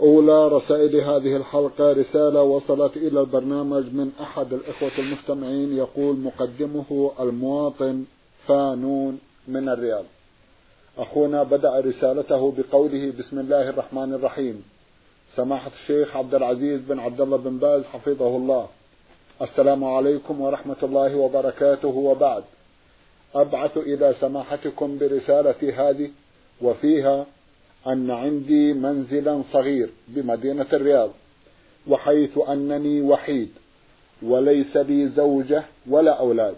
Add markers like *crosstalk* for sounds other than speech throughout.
أولى رسائل هذه الحلقة رسالة وصلت إلى البرنامج من أحد الإخوة المستمعين يقول مقدمه المواطن فانون من الرياض. أخونا بدأ رسالته بقوله بسم الله الرحمن الرحيم. سماحة الشيخ عبد العزيز بن عبد الله بن باز حفظه الله. السلام عليكم ورحمة الله وبركاته وبعد. أبعث إلى سماحتكم برسالتي هذه وفيها أن عندي منزلا صغير بمدينة الرياض وحيث أنني وحيد وليس لي زوجة ولا أولاد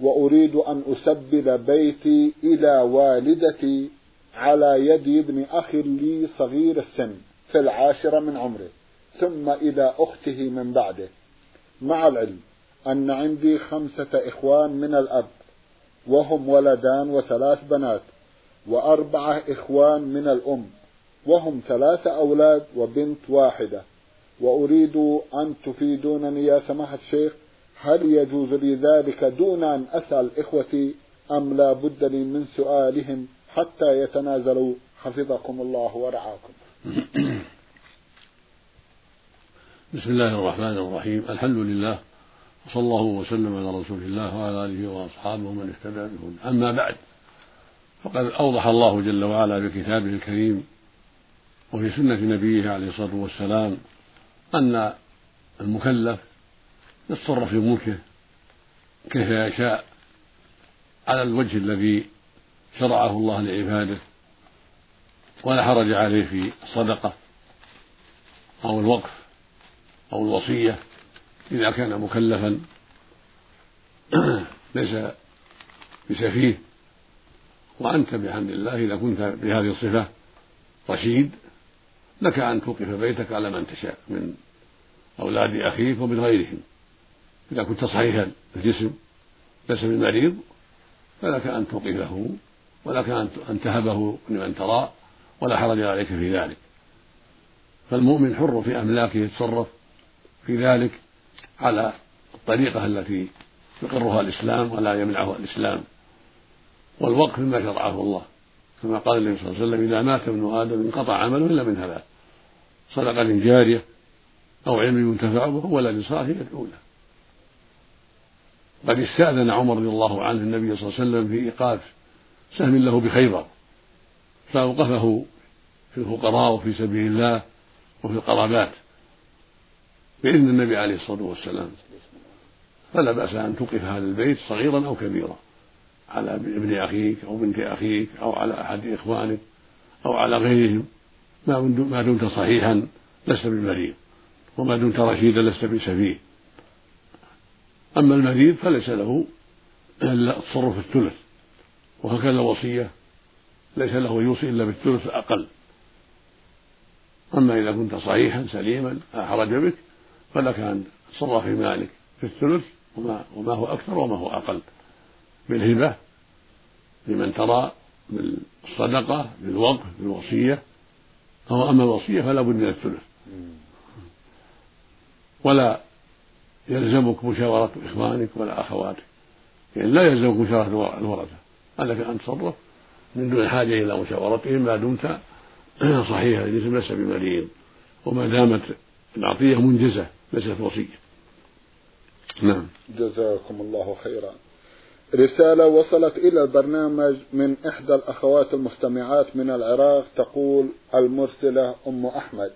وأريد أن أسبل بيتي إلى والدتي على يد ابن أخ لي صغير السن في العاشرة من عمره ثم إلى أخته من بعده. مع العلم أن عندي خمسة إخوان من الأب وهم ولدان وثلاث بنات وأربعة إخوان من الأم وهم ثلاثة أولاد وبنت واحدة. وأريد أن تفيدونني يا سماحة الشيخ هل يجوز لي ذلك دون أن أسأل إخوتي أم لا بد لي من سؤالهم حتى يتنازلوا؟ حفظكم الله ورعاكم. *coughs* بسم الله الرحمن الرحيم. الحمد لله وصلى الله وسلم على رسول الله وعلى آله وأصحابه ومن اهتدى بهدى أما بعد فقد أوضح الله جل وعلا بكتابه الكريم وفي سنة نبيه عليه الصلاة والسلام أن المكلف يتصرف في ملكه كيف يشاء على الوجه الذي شرعه الله لعباده ولا حرج عليه في الصدقة أو الوقف أو الوصية إذا كان مكلفا *clears throat* ليس بسفيه. وأنت بحمد الله إذا كنت بهذه الصفة رشيد لك أن توقف بيتك على من تشاء من أولاد أخيك ومن غيرهم إذا كنت صحيحا الجسم ليس بالمريض فلك أن توقفه ولك أن تهبه لمن ترى ولا حرج عليك في ذلك. فالمؤمن حر في أملاكه يتصرف في ذلك على الطريقة التي يقرها الإسلام ولا يمنعها الإسلام. والوقف مما شرعه الله. كما قال النبي صلى الله عليه وسلم إذا مات ابن آدم انقطع عمله إلا من ثلاث صدقة جارية أو علم ينتفع به ولد صالح يدعو له قد استأذن عمر رضي الله عنه النبي صلى الله عليه وسلم في إيقاف سهم له بخيبر فأوقفه في الفقراء وفي سبيل الله وفي القرابات بإذن النبي عليه الصلاة والسلام. فلا بأس أن توقف هذا البيت صغيرا أو كبيرا. على ابن أخيك أو بنت أخيك أو على أحد إخوانك أو على غيرهم. ما دمت صحيحا لست بالمريض. وما دمت رشيدا لست بسفيه أما المريض فليس له إلا التصرف الثلث. وهكذا الوصية ليس له يوصي إلا بالثلث الأقل. أما إذا كنت صحيحا سليما لا حرج بك فلك أن تصرف في مالك في الثلث وما, وما هو أكثر وما هو أقل. بالهبة لمن ترى بالصدقة بالوقف بالوصية. أو أما الوصية فلا بد من الثلث. ولا يلزمك مشاورة إخوانك ولا أخواتك. يعني لا يلزمك مشاورة الورثة. عليك أن تصرف من دون حاجة إلى مشاورتهم ما دمت صحيح الجسم ليس بمريض. وما دامت العطية منجزة ليست وصية. نعم. جزاكم الله خيرا. رسالة وصلت إلى البرنامج من إحدى الأخوات المستمعات من العراق تقول المرسلة أم أحمد.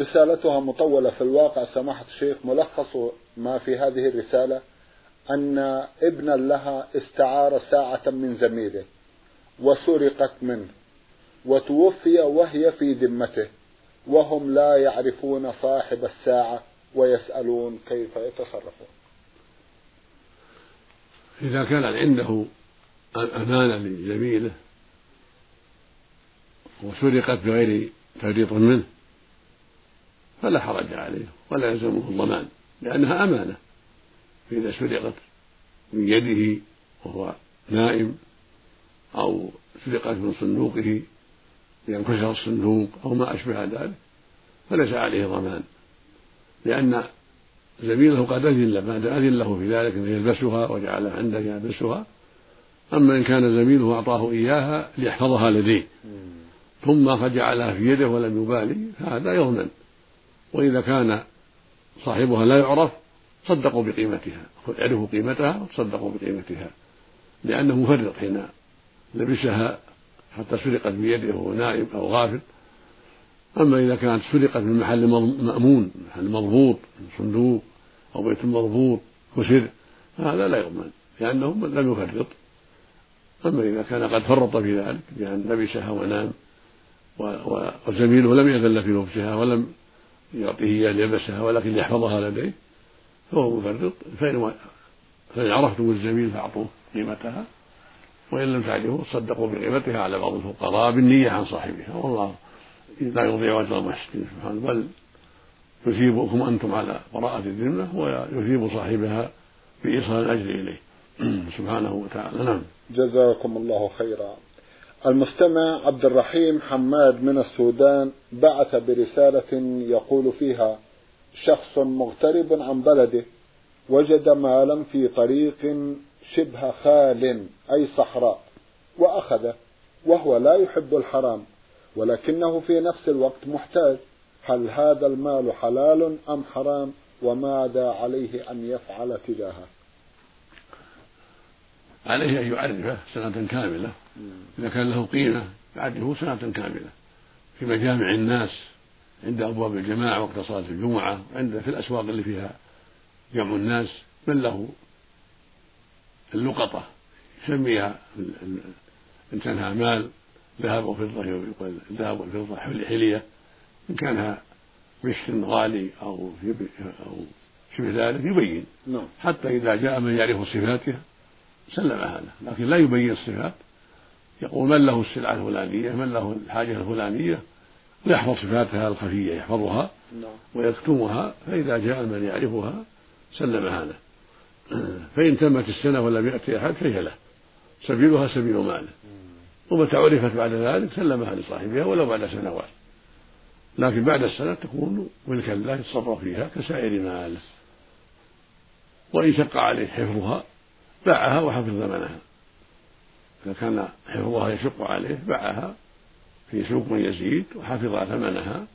رسالتها مطولة في الواقع سماحة الشيخ ملخص ما في هذه الرسالة أن ابنا لها استعار ساعة من زميله وسرقت منه وتوفي وهي في ذمته وهم لا يعرفون صاحب الساعة ويسألون كيف يتصرفون. إذا كان عنده أمانة لزميله وسرقت بغير تفريط منه فلا حرج عليه ولا يلزمه الضمان لأنها أمانة. فإذا سرقت من يده وهو نائم أو سرقت من صندوقه بأن كسر الصندوق أو ما أشبه ذلك فليس عليه ضمان لأن زميله قد أذن له بعد أذن له في ذلك أن يلبسها وجعلها عنده يلبسها. أما إن كان زميله أعطاه إياها ليحفظها لديه. ثم فجعلها في يده ولم يبالي فهذا يضمن. وإذا كان صاحبها لا يعرف صدقوا بقيمتها. عرفوا قيمتها وتصدقوا بقيمتها. لأنه مفرط حين لبسها حتى سرقت بيده وهو نائم أو غافل. أما إذا كانت سرقت من محل مأمون محل مضبوط من صندوق أو بيت مضبوط كسر هذا لا يضمن لأنه لم يفرط. أما إذا كان قد فرط في ذلك بأن لبسها ونام وزميله لم يذل في لبسها ولم يعطيه إياه ليلبسها ولكن يحفظها لديه فهو مفرط. فإن فإن عرفتم الزميل فأعطوه قيمتها وإن لم تعرفوا صدقوا بقيمتها. على بعض الفقراء بالنية عن صاحبها والله لا يضيع أجر المحسنين سبحانه. بل يثيبكم أنتم على براءة الذمة ويثيب صاحبها بإيصال الأجر إليه. *clears throat* سبحانه وتعالى. نعم. جزاكم الله خيرا. المستمع عبد الرحيم حماد من السودان بعث برسالة يقول فيها شخص مغترب عن بلده وجد مالا في طريق شبه خال أي صحراء وأخذه وهو لا يحب الحرام ولكنه في نفس الوقت محتاج. هل هذا المال حلال أم حرام وماذا عليه أن يفعل تجاهه؟ عليه أن يعرفه سنة كاملة. إذا كان له قيمة يعرفه سنة كاملة. في مجامع الناس عند أبواب الجماعة وقت صلاة الجمعة وعند في الأسواق اللي فيها جمع الناس من له اللقطة. يسميها إن كانها مال ذهب وفضة يقول الذهب والفضة حلية. إن كانها مسك غالي أو أو شبه ذلك يبين. نعم. حتى إذا جاء من يعرف صفاتها سلمها له لكن لا يبين الصفات. يقول من له السلعة الفلانية من له الحاجة الفلانية؟ ويحفظ صفاتها الخفية يحفظها نعم. ويكتمها فإذا جاء من يعرفها سلمها له فإن تمت السنة ولم يأتي أحد فهي له. سبيلها سبيل ماله. ومتى عرفت بعد ذلك سلمها لصاحبها ولو بعد سنوات. لكن بعد السنة تكون ملكا له يتصرف فيها كسائر ماله وإن شق عليه حفظها باعها وحفظ ثمنها إذا كان حفظها يشق عليه باعها في سوق من يزيد وحفظ ثمنها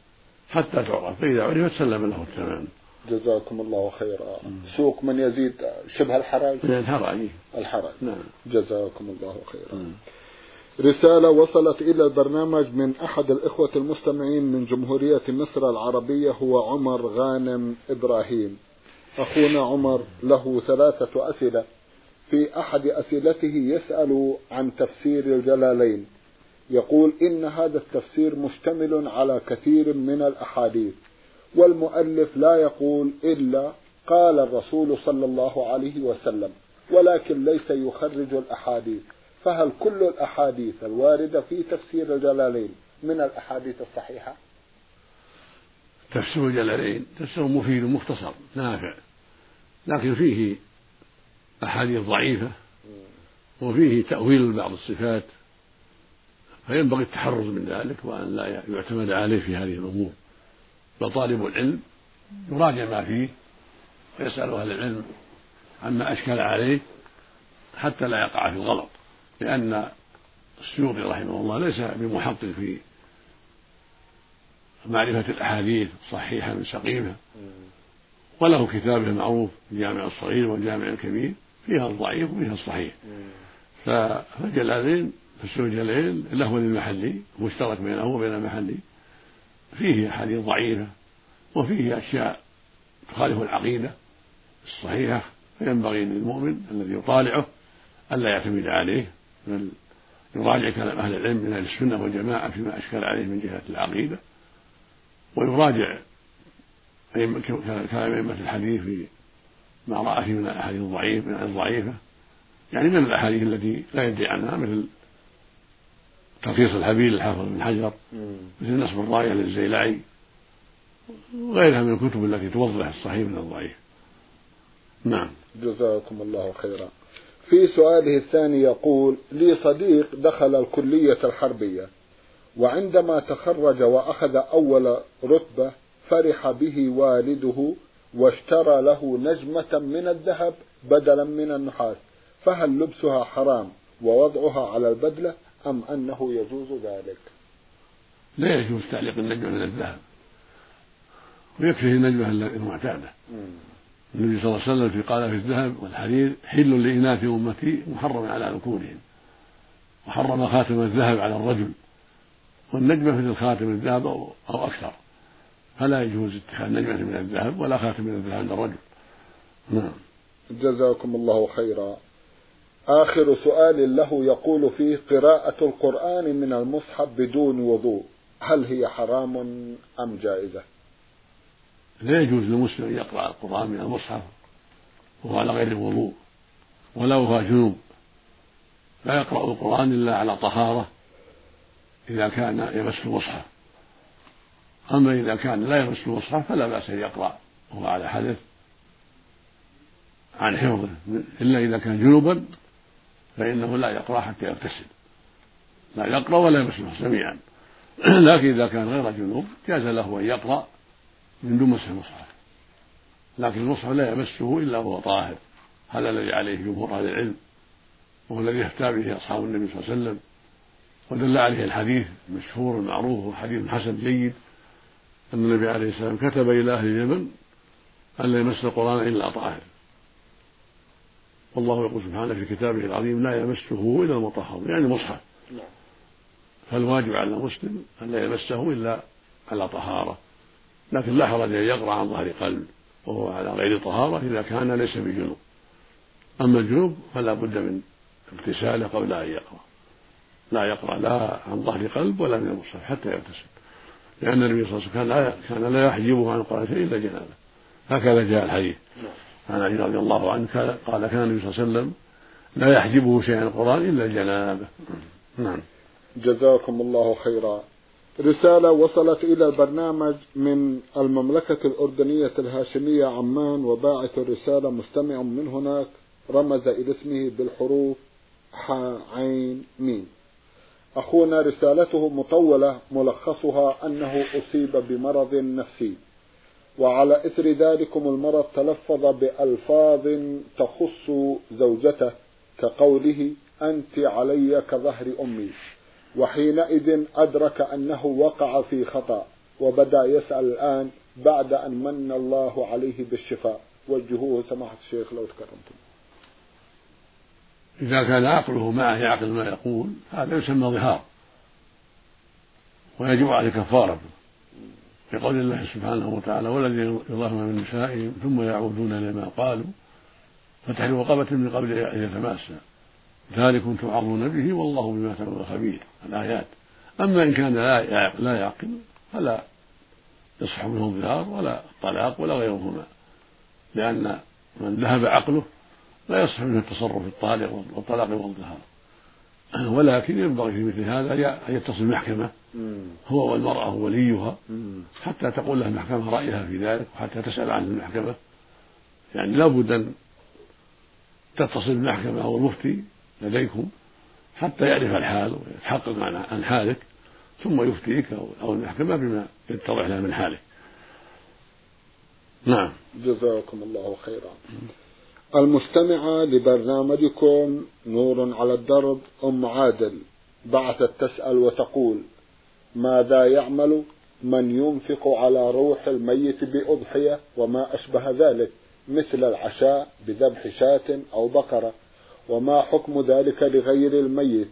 حتى تعرف. فإذا عرفت سلم له الثمن. جزاكم الله خيرا. سوق من يزيد شبه الحراج؟ الحراج. الحراج. نعم. جزاكم الله خيرا. رسالة وصلت إلى البرنامج من أحد الإخوة المستمعين من جمهورية مصر العربية هو عمر غانم إبراهيم. أخونا عمر له ثلاثة أسئلة. في أحد أسئلته يسأل عن تفسير الجلالين. يقول إن هذا التفسير مشتمل على كثير من الأحاديث والمؤلف لا يقول إلا قال الرسول صلى الله عليه وسلم ولكن ليس يخرج الأحاديث. فهل كل الأحاديث الواردة في تفسير الجلالين. من الأحاديث الصحيحة؟ تفسير الجلالين تفسير مفيد مختصر نافع. لكن فيه أحاديث ضعيفة وفيه تأويل بعض الصفات فينبغي التحرز من ذلك وأن لا يعتمد عليه في هذه الأمور. بل طالب العلم يراجع ما فيه ويسأل أهل العلم عما أشكل عليه حتى لا يقع في الغلط. لأن السيوطي رحمه الله ليس بمحقق في معرفة الأحاديث الصحيحة من سقيمة. وله كتابه المعروف الجامع الصغير والجامع الكبير فيها الضعيف وفيها الصحيح. فالجلالين في الجلالين له للمحلي مشترك بينه وبين المحلي. فيه أحاديث ضعيفة وفيه أشياء تخالف العقيدة الصحيحة. فينبغي للمؤمن الذي يطالعه ألا يعتمد عليه. بل يراجع كلام أهل العلم من أهل السنة والجماعة فيما أشكل عليه من جهة العقيدة ويراجع كلام أئمة الحديث في ما رأى فيه من الأحاديث الضعيفة من الضعيفة. يعني من الأحاديث التي لا يدري عنها مثل تلخيص الحبيل الحافظ بن حجر مثل نصب الراية للزيلعي وغيرها من الكتب التي توضح الصحيح من الضعيف. نعم. جزاكم الله خيرا. في سؤاله الثاني يقول لي صديق دخل الكلية الحربية وعندما تخرج وأخذ أول رتبة فرح به والده واشترى له نجمة من الذهب بدلا من النحاس فهل لبسها حرام ووضعها على البدلة أم أنه يجوز ذلك؟ لا يجوز تعليق النجمة من الذهب ويكفي النجمة المعتادة. النبي صلى الله عليه وسلم في قال في الذهب والحرير حل لإناث أمتي محرم على ذكورهم. وحرم خاتم الذهب على الرجل. والنجمة مثل خاتم الذهب أو, أو أكثر. فلا يجوز اتخاذ نجمة من الذهب ولا خاتم من الذهب عند الرجل. نعم. جزاكم الله خيرا. آخر سؤال له يقول فيه قراءة القرآن من المصحف بدون وضوء. هل هي حرام أم جائزة؟ لا يجوز للمسلم أن يقرأ القرآن من المصحف وهو على غير الوضوء ولا هو جنوب. لا يقرأ القرآن إلا على طهارة إذا كان يمس المصحف. أما إذا كان لا يمس المصحف فلا بأس أن يقرأ وهو على حدث عن حفظه إلا إذا كان جنوبا فإنه لا يقرأ حتى يغتسل. لا يقرأ ولا يمس المصحف جميعا. *clears throat* لكن إذا كان غير جنوب جاز له أن يقرأ من دون مسح المصحف لكن المصحف لا يمسه إلا وهو طاهر. هذا الذي عليه جمهور أهل العلم وهو الذي افتى به أصحاب النبي صلى الله عليه وسلم ودل عليه الحديث المشهور المعروف حديث حسن جيد أن النبي عليه السلام كتب إلى أهل اليمن أن لا يمس القرآن إلا طاهر. والله يقول سبحانه في كتابه العظيم لا يمسه إلا المطهر. يعني المصحف نعم. فالواجب على المسلم أن لا يمسه إلا على طهارة. لكن لا حرج أن يقرأ عن ظهر قلب وهو على غير طهارة إذا كان ليس بجنوب. أما الجنوب فلا بد من اغتساله قبل أن يقرأ. لا يقرأ لا عن ظهر قلب ولا من المصحف حتى يغتسل. لأن النبي صلى الله عليه وسلم كان لا يحجبه عن القرآن شيء إلا جنابه. هكذا جاء الحديث. عن علي رضي الله عنه قال كان النبي صلى الله عليه وسلم لا يحجبه شيء عن القرآن إلا الجنابة نعم. جزاكم الله خيرا. رسالة وصلت إلى البرنامج من المملكة الأردنية الهاشمية عمان وباعث الرسالة مستمع من هناك رمز إلى اسمه بالحروف ح عين ميم. أخونا رسالته مطولة ملخصها أنه أصيب بمرض نفسي. وعلى إثر ذلكم المرض تلفظ بألفاظ تخص زوجته كقوله أنت علي كظهر أمي. وحينئذ أدرك أنه وقع في خطأ وبدأ يسأل الآن بعد أن من الله عليه بالشفاء. وجهوه سماحة الشيخ لو تكرمتم. إذا كان عقله معه يعقل ما يقول هذا يسمى ظهار. ويجب عليه كفارة لقول الله سبحانه وتعالى والذين يظاهرون من نسائهم ثم يعودون لما قالوا. فتحرير رقبة من قبل أن يتماسى ذلكم توعظون به والله بما تعملون خبير. الآيات. أما إن كان لا لا يعقل فلا يصح منه الظهار ولا الطلاق ولا غيرهما. لأن من ذهب عقله لا يصح منه التصرف في الطالق والطلاق والظهار. ولكن ينبغي في مثل هذا أن يتصل المحكمة. هو والمرأة وليها. حتى تقول له المحكمة رأيها في ذلك وحتى تسأل عنه المحكمة. يعني لا بد أن تتصل المحكمة أو المفتي لديكم حتى يعرف الحال ويتحقق عن حالك ثم يفتيك أو المحكمة بما يتضح لها من حالك نعم. جزاكم الله خيرا. المستمعة لبرنامجكم نور على الدرب أم عادل بعثت تسأل وتقول ماذا يعمل من ينفق على روح الميت بأضحية وما أشبه ذلك مثل العشاء بذبح شاة أو بقرة؟ وما حكم ذلك لغير الميت؟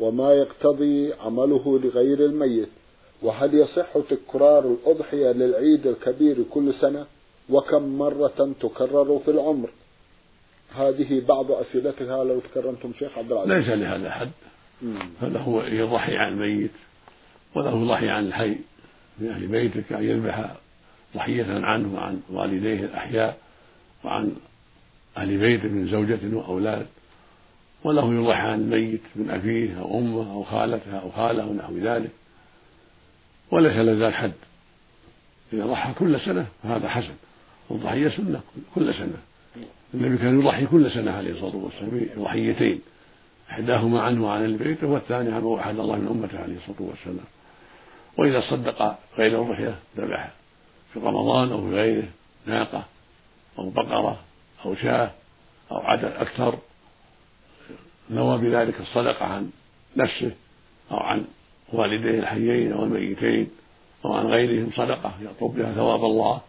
وما يقتضي عمله لغير الميت؟ وهل يصح تكرار الأضحية للعيد الكبير كل سنة؟ وكم مرة تكرر في العمر؟ هذه بعض أسئلتها لو تكرمتم شيخ عبد العزيز. ليس لهذا حد هو يضحي عن الميت وله يضحي عن الحي. من أهل بيته كأن يذبح ضحية عنه وعن والديه الأحياء وعن أهل بيته من زوجة وأولاد. وله يضحى عن الميت من أبيه أو أمه أو خالته أو خاله ونحو ذلك. وليس لذلك حد إذا ضحى كل سنة فهذا حسن. والضحية سنة كل سنة. النبي كان يضحي كل سنة عليه الصلاة والسلام بضحيتين إحداهما عنه وعن أهل بيته والثاني عن أحد الله من أمته عليه الصلاة والسلام. وإذا صدق غير الضحية ذبح في رمضان أو في غيره ناقة أو بقرة أو شاة أو عدد أكثر. نوى بذلك الصدقة عن نفسه أو عن والديه الحيين أو الميتين أو عن غيرهم صدقة يطلب بها ثواب الله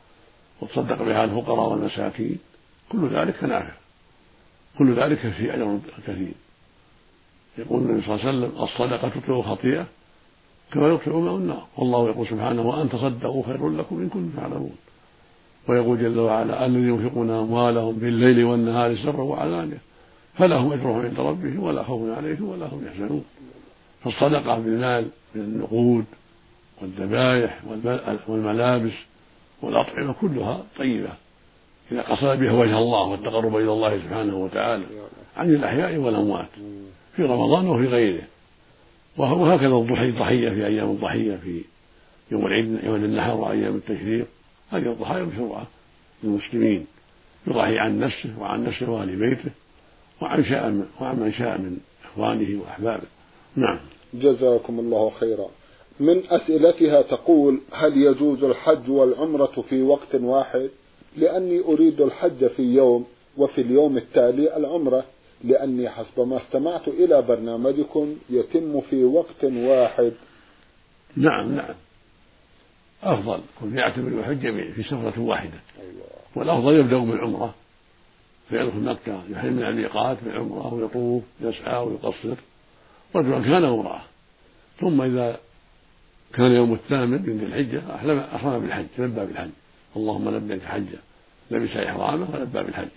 وتصدق بها الفقراء والمساكين. كل ذلك نافع. كل ذلك في أجر كثير. يقول النبي صلى الله عليه وسلم الصدقة تطفئ خطيئة كما يطفئ ماء النار. والله يقول سبحانه وأن تصدقوا خير لكم إن كنتم تعلمون. ويقول جل وعلا الذين ينفقون أموالهم بالليل والنهار سرا وعلانية. فلهم أجرهم عند ربهم ولا خوف عليهم ولا هم يحزنون. فالصدقة بالمال من النقود والذبائح والملابس والأطعمة كلها طيبة. إذا قصد بها وجه الله والتقرب إلى الله سبحانه وتعالى عن الأحياء والأموات في رمضان وفي غيره. وهكذا الضحية في أيام الضحية في يوم العيد يوم النحر وأيام التشريق. هذه الضحايا مشروعة للمسلمين. يضحي عن نفسه وعن نفسه وأهل بيته. وعن شاء وعن من شاء من إخوانه وأحبابه. نعم. جزاكم الله خيرا. من أسئلتها تقول هل يجوز الحج والعمرة في وقت واحد؟ لأني أريد الحج في يوم وفي اليوم التالي العمرة. لأني حسب ما استمعت إلى برنامجكم يتم في وقت واحد. نعم نعم. أفضل كن يعتمر ويحج في سفرة واحدة. أيوة. والأفضل يبدأ بالعمرة. فيدخل مكة يحرم من الميقات بالعمرة ويطوف يسعى ويقصر رجلا كان وامرأة ثم إذا كان يوم الثامن من ذي الحجة أحرم أحرم بالحج لبى بالحج. اللهم لبيك حجا. لبس إحرامه ولبى بالحج.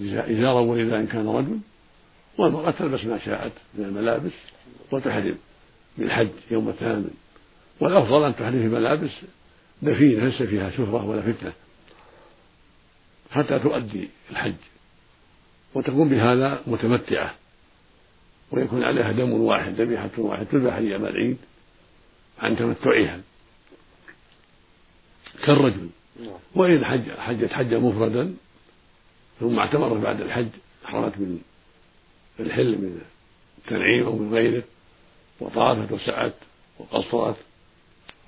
إزارا وإذا إن كان رجل والمرأة تلبس ما شاءت من الملابس وتحرم بالحج يوم الثامن. والأفضل أن تحرم في ملابس دفينة ليس فيها شهرة ولا فتنة حتى تؤدي الحج. وتكون بهذا متمتعة ويكون عليها دم واحد ذبيحة واحد تذبح أيام العيد عن تمتعها. كالرجل وإن حج حجت حجا مفردا ثم اعتمرت بعد الحج أحرمت من الحل من التنعيم أو من غيره وطافت وسعت وقصرت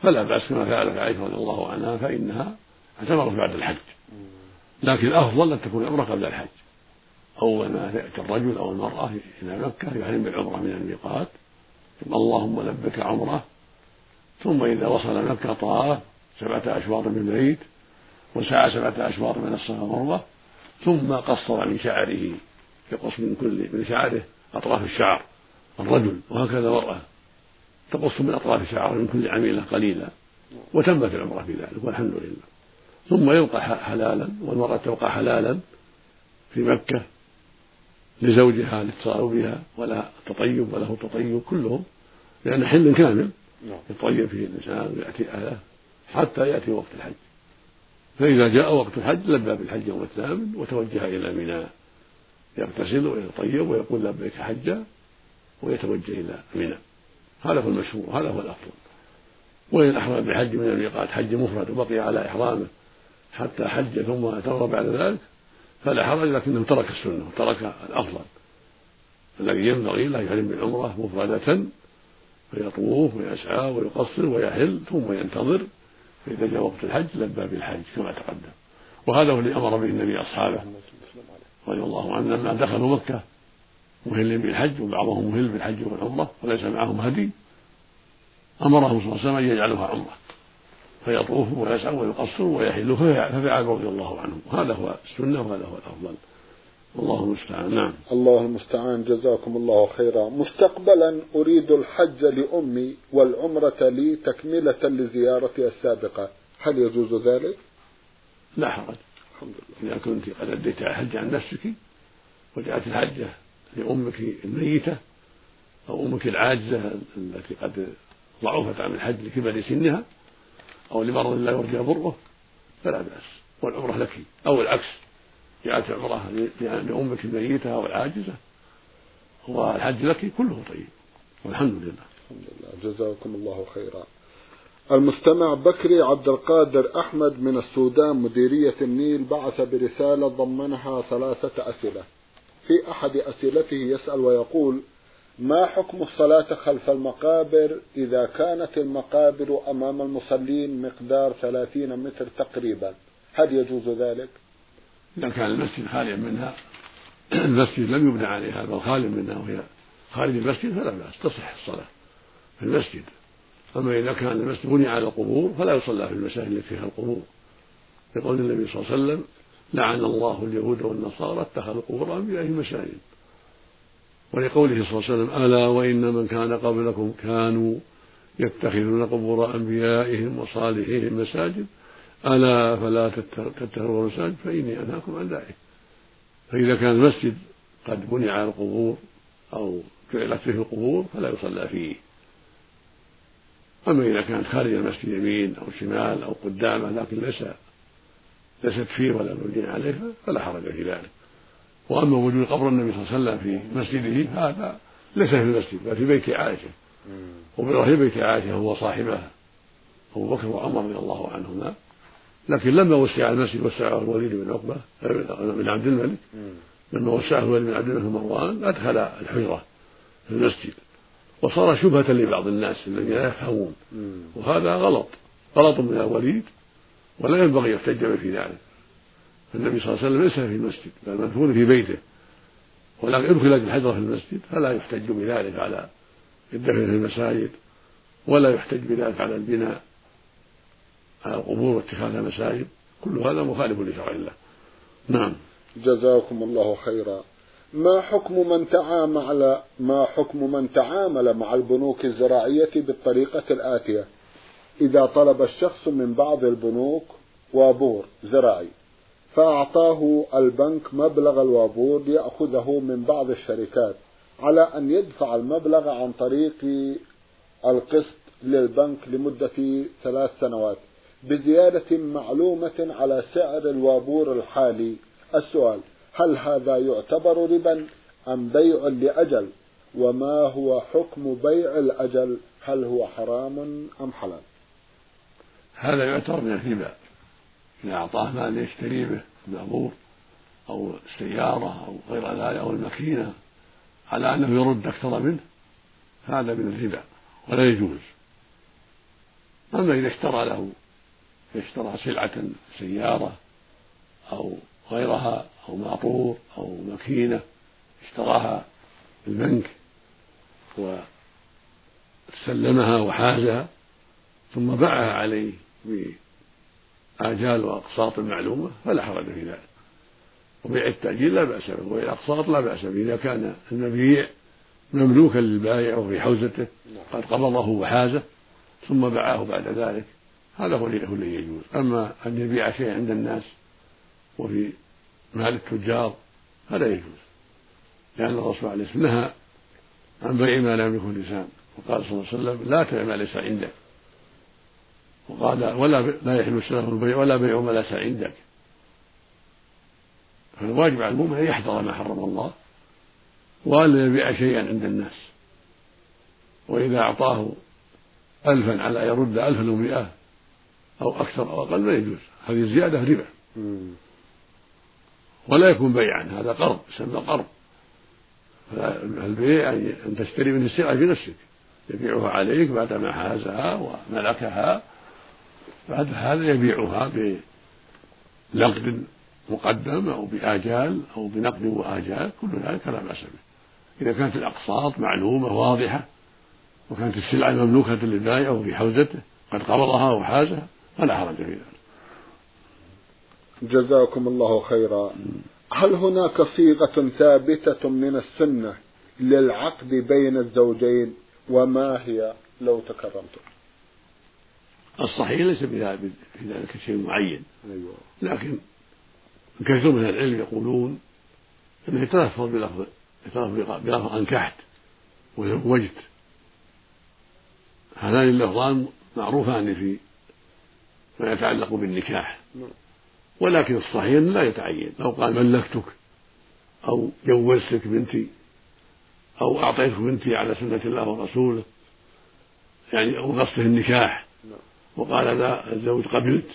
فلا بأس كما فعلت عائشة رضي الله عنها فإنها اعتمرت بعد الحج. لكن الأفضل أن تكون العمرة قبل الحج. أول ما يأتي الرجل أو المرأة إلى مكة يحرم بالعمرة من الميقات ثم اللهم لبك عمرة ثم إذا وصل مكة طاف سبعة أشواط من البيت وسعى سبعة أشواط من الصفا والمروة ثم قصر من شعره يقص من كل من شعره أطراف الشعر الرجل وهكذا المرأة تقص من أطراف شعره من كل عميلة قليلا وتمت العمرة في ذلك والحمد لله. ثم يبقى حلالا والمرأة تبقى حلالا في مكة لزوجها لاتصال بها ولا تطيب وله تطيب كلهم لأن حل كامل نعم. يطيب فيه الإنسان ويأتي أهله حتى يأتي وقت الحج. فإذا جاء وقت الحج لبى بالحج يوم الثامن وتوجه إلى منى. يغتسل ويطيب ويقول لبيك حجا ويتوجه إلى منى. هذا هو المشهور هذا هو الأفضل. وإن أحرم بحج من الميقات حج مفرد وبقي على إحرامه حتى حج ثم اعتمر بعد ذلك فلا حرج لكنه ترك السنة وترك الأفضل. الذي ينبغي له يحرم بالعمرة مفردة فيطوف ويسعى ويقصر ويحل ثم ينتظر فإذا جاء وقت الحج لبى بالحج كما تقدم. وهذا هو الذي أمر به النبي أصحابه رضي الله عنهم لما دخلوا مكة. مهل بالحج وبعضهم مهل بالحج والعمرة وليس معهم هدي. أمرهم صلى الله عليه وسلم أن يجعلوها عمرة. فيطوف ويسعى ويقصر ويحل. ففعل رضي الله عنه. هذا هو السنة وهذا هو الأفضل. الله المستعان. نعم. الله المستعان. جزاكم الله خيرا. مستقبلا أريد الحج لأمي والعمرة لي تكملة لزيارتي السابقة. هل يجوز ذلك؟ لا حرج. الحمد لله. إذا كنت قد أديت الحج عن نفسك وجاءت الحجة لأمك الميتة أو أمك العاجزة التي قد ضعفت عن الحج لكبر سنها أو لمرض لا يرجى بره فلا بأس والعمرة لك أو العكس جاءت عمرة لأمك الميتة أو العاجزة والحج لك كله طيب والحمد لله. الحمد لله. جزاكم الله خيرا. المستمع بكري عبد القادر أحمد من السودان مديرية النيل بعث برسالة ضمنها ثلاثة أسئلة. في أحد أسئلته يسأل ويقول ما حكم الصلاة خلف المقابر إذا كانت المقابر أمام المصلين مقدار ثلاثين متر تقريبا؟ هل يجوز ذلك؟ إذا كان المسجد خاليا منها المسجد لم يبنى عليها بل خال منها وهي خارج المسجد فلا بأس تصح الصلاة في المسجد. أما إذا كان المسجد بني على القبور فلا يصلى في المساجد التي فيها القبور. لقول النبي صلى الله عليه وسلم لعن الله اليهود والنصارى اتخذوا قبور أنبيائهم مساجد ولقوله صلى الله عليه وسلم ألا وإن من كان قبلكم كانوا يتخذون قبور أنبيائهم وصالحيهم مساجد ألا فلا تتخذوا المساجد فإني أنهاكم عن ذلك. فإذا كان المسجد قد بني على القبور أو جعلت فيه القبور فلا يصلى فيه. أما إذا كانت خارج المسجد يمين أو شمال أو قدامه لكن ليس ليست فيه ولا مبني عليه فلا حرج في ذلك. وأما وجود قبر النبي صلى الله عليه وسلم في مسجده هذا ليس في المسجد بل في بيت عائشة. وفي بيت عائشة هو صاحبها أبو بكر وعمر رضي الله عنهما. لكن لما وسع المسجد وسعه الوليد بن عقبة بن عبد الملك. لما وسعه الوليد بن عبد الملك مروان أدخل الحجرة في المسجد. وصار شبهة لبعض الناس الذين لا يفهمون. وهذا غلط. غلط من الوليد ولا ينبغي يحتج في ذلك. فالنبي صلى الله عليه وسلم ليس في المسجد بل مدفون في بيته. ولكن ادخلت الحجرة في المسجد فلا يحتج بذلك على الدفن في المساجد ولا يحتج بذلك على البناء على القبور واتخاذها مساجد كل هذا مخالف لشرع الله. نعم. جزاكم الله خيرا. ما حكم من تعامل ما حكم من تعامل مع البنوك الزراعية بالطريقة الآتية؟ إذا طلب الشخص من بعض البنوك وابور زراعي. فأعطاه البنك مبلغ الوابور ليأخذه من بعض الشركات على أن يدفع المبلغ عن طريق القسط للبنك لمدة ثلاث سنوات بزيادة معلومة على سعر الوابور الحالي. السؤال هل هذا يعتبر ربا أم بيع لأجل؟ وما هو حكم بيع الأجل؟ هل هو حرام أم حلال؟ هذا يعتبر من الربا. إذا أعطاه مال يشتري به المأمور أو السيارة أو غير ذلك أو الماكينة على أنه يرد أكثر منه هذا من الربا ولا يجوز. أما إذا اشترى له اشترى سلعة سيارة أو غيرها أو ماطور أو ماكينة اشتراها البنك وسلمها وحازها ثم باعها عليه آجال وأقساط معلومة فلا حرج في ذلك. وبيع التأجيل لا بأس به وبيع الأقساط لا بأس به. إذا كان المبيع مملوكا للبائع وفي حوزته قد قبضه وحازه ثم باعه بعد ذلك. هذا هو الذي يجوز. أما أن يبيع شيء عند الناس وفي مال التجار هذا يجوز. لأن الرسول عليه الصلاة والسلام نهى عن بيع ما لا يملكه الإنسان وقال صلى الله عليه وسلم لا تبع ما ليس عندك. وقال ولا لا يحل السلف البيع ولا بيع ما ليس عندك. فالواجب على المؤمن أن يحذر ما حرم الله وألا يبيع شيئا عند الناس. وإذا أعطاه ألفا على يرد ألفا ومئة أو أكثر أو أقل لا يجوز. هذه الزيادة ربا. ولا يكون بيعا هذا قرض يسمى قرض. فالبيع أن تشتري منه السلعة بنفسك يبيعها عليك بعدما حازها وملكها بعد هذا يبيعها بنقد مقدم أو بآجال أو بنقد وآجال كل ذلك لا بأس به. إذا كانت الأقساط معلومة واضحة وكانت السلعة مملوكة للبائع وفي حوزته قد قبضها وحازها فلا حرج في ذلك. جزاكم الله خيرا. هل هناك صيغة ثابتة من السنة للعقد بين الزوجين؟ وما هي؟ لو تكرمتم. الصحيح ليس في ذلك شيء معين أيوة. لكن كثير من العلم يقولون أنه يتلفظ بلفظ يتلفظ بلفظ أنكحت وزوجت هذان اللفظان معروفان في ما يتعلق بالنكاح نعم. ولكن الصحيح لا يتعين لو قال ملكتك أو جوزتك بنتي أو أعطيتك بنتي على سنة الله ورسوله يعني أو قصده النكاح. وقال لا الزوج قبلت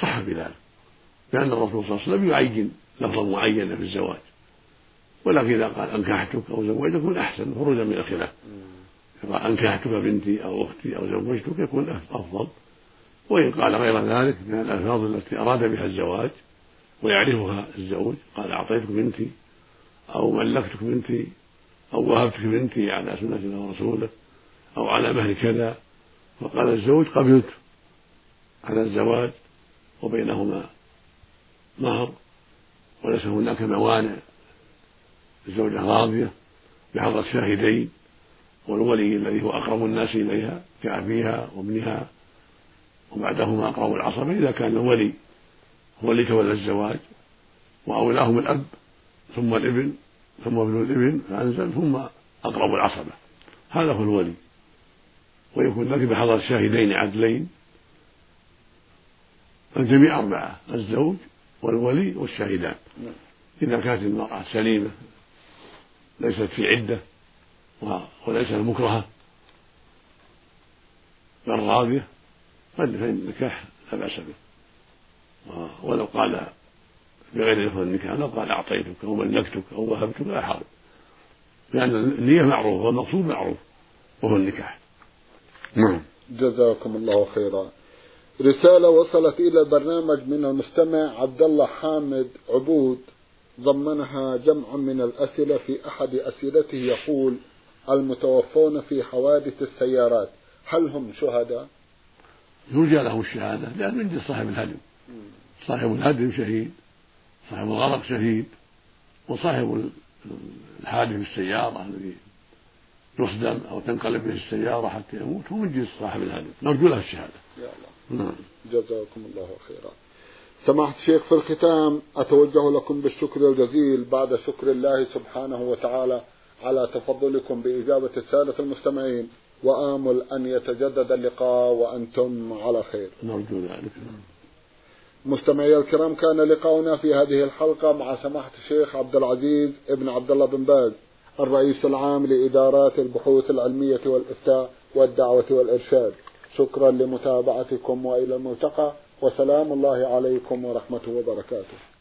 صح بذلك. لأن الرسول صلى الله عليه وسلم يعين لفظا معينا في الزواج. ولكن إذا قال أنكحتك أو زوجتك يكون أحسن خروجا من الخلاف. قال أنكحتك بنتي أو أختي أو زوجتك يكون أفضل. وإن قال غير ذلك من الألفاظ التي أراد بها الزواج ويعرفها الزوج قال أعطيتك بنتي أو ملكتك بنتي أو وهبتك بنتي على سنة الله ورسوله أو على مهر كذا فقال الزوج قبلت على الزواج وبينهما مهر وليس هناك موانع الزوجة راضية بحضرة شاهدين والولي الذي هو أقرب الناس إليها كأبيها وابنها وبعدهما أقرب العصبة. إذا كان الولي هو اللي تولى الزواج وأولاهم الأب ثم الابن ثم ابن الابن فأنزل ثم أقرب العصبة. هذا هو الولي. ويكون ذلك بحضرة شاهدين عدلين. الجميع أربعة الزوج والولي والشاهدان. نعم. إذا كانت المرأة سليمة ليست في عدة وليست مكرهة بل راضية فإن النكاح لا بأس به. ولو قال بغير لفظ النكاح لو قال أعطيتك أو ملكتك أو وهبتك لا حرج. لأن النية معروفة والمقصود معروف وهو النكاح. نعم. جزاكم الله خيرا. رسالة وصلت إلى البرنامج من المستمع عبد الله حامد عبود. ضمنها جمع من الأسئلة في أحد أسئلته يقول المتوفون في حوادث السيارات هل هم شهداء؟ يرجى له الشهادة لأن من صاحب الهدم. صاحب الهدم شهيد صاحب الغرق شهيد وصاحب الحادث بالسيارة الذي يصدم أو تنقلب به السيارة حتى يموت هو من جنس صاحب الهدم نرجو له الشهادة. يا الله. نعم. جزاكم الله خيرا. سماحة الشيخ في الختام أتوجه لكم بالشكر الجزيل. بعد شكر الله سبحانه وتعالى على تفضلكم بإجابة السادة المستمعين وآمل أن يتجدد اللقاء وأنتم على خير. نرجو ذلك. مستمعي الكرام كان لقاؤنا في هذه الحلقة مع سماحة الشيخ عبد العزيز ابن عبد الله بن باز. الرئيس العام لإدارات البحوث العلمية والإفتاء والدعوة والإرشاد. شكرا لمتابعتكم وإلى الملتقى وسلام الله عليكم ورحمته وبركاته.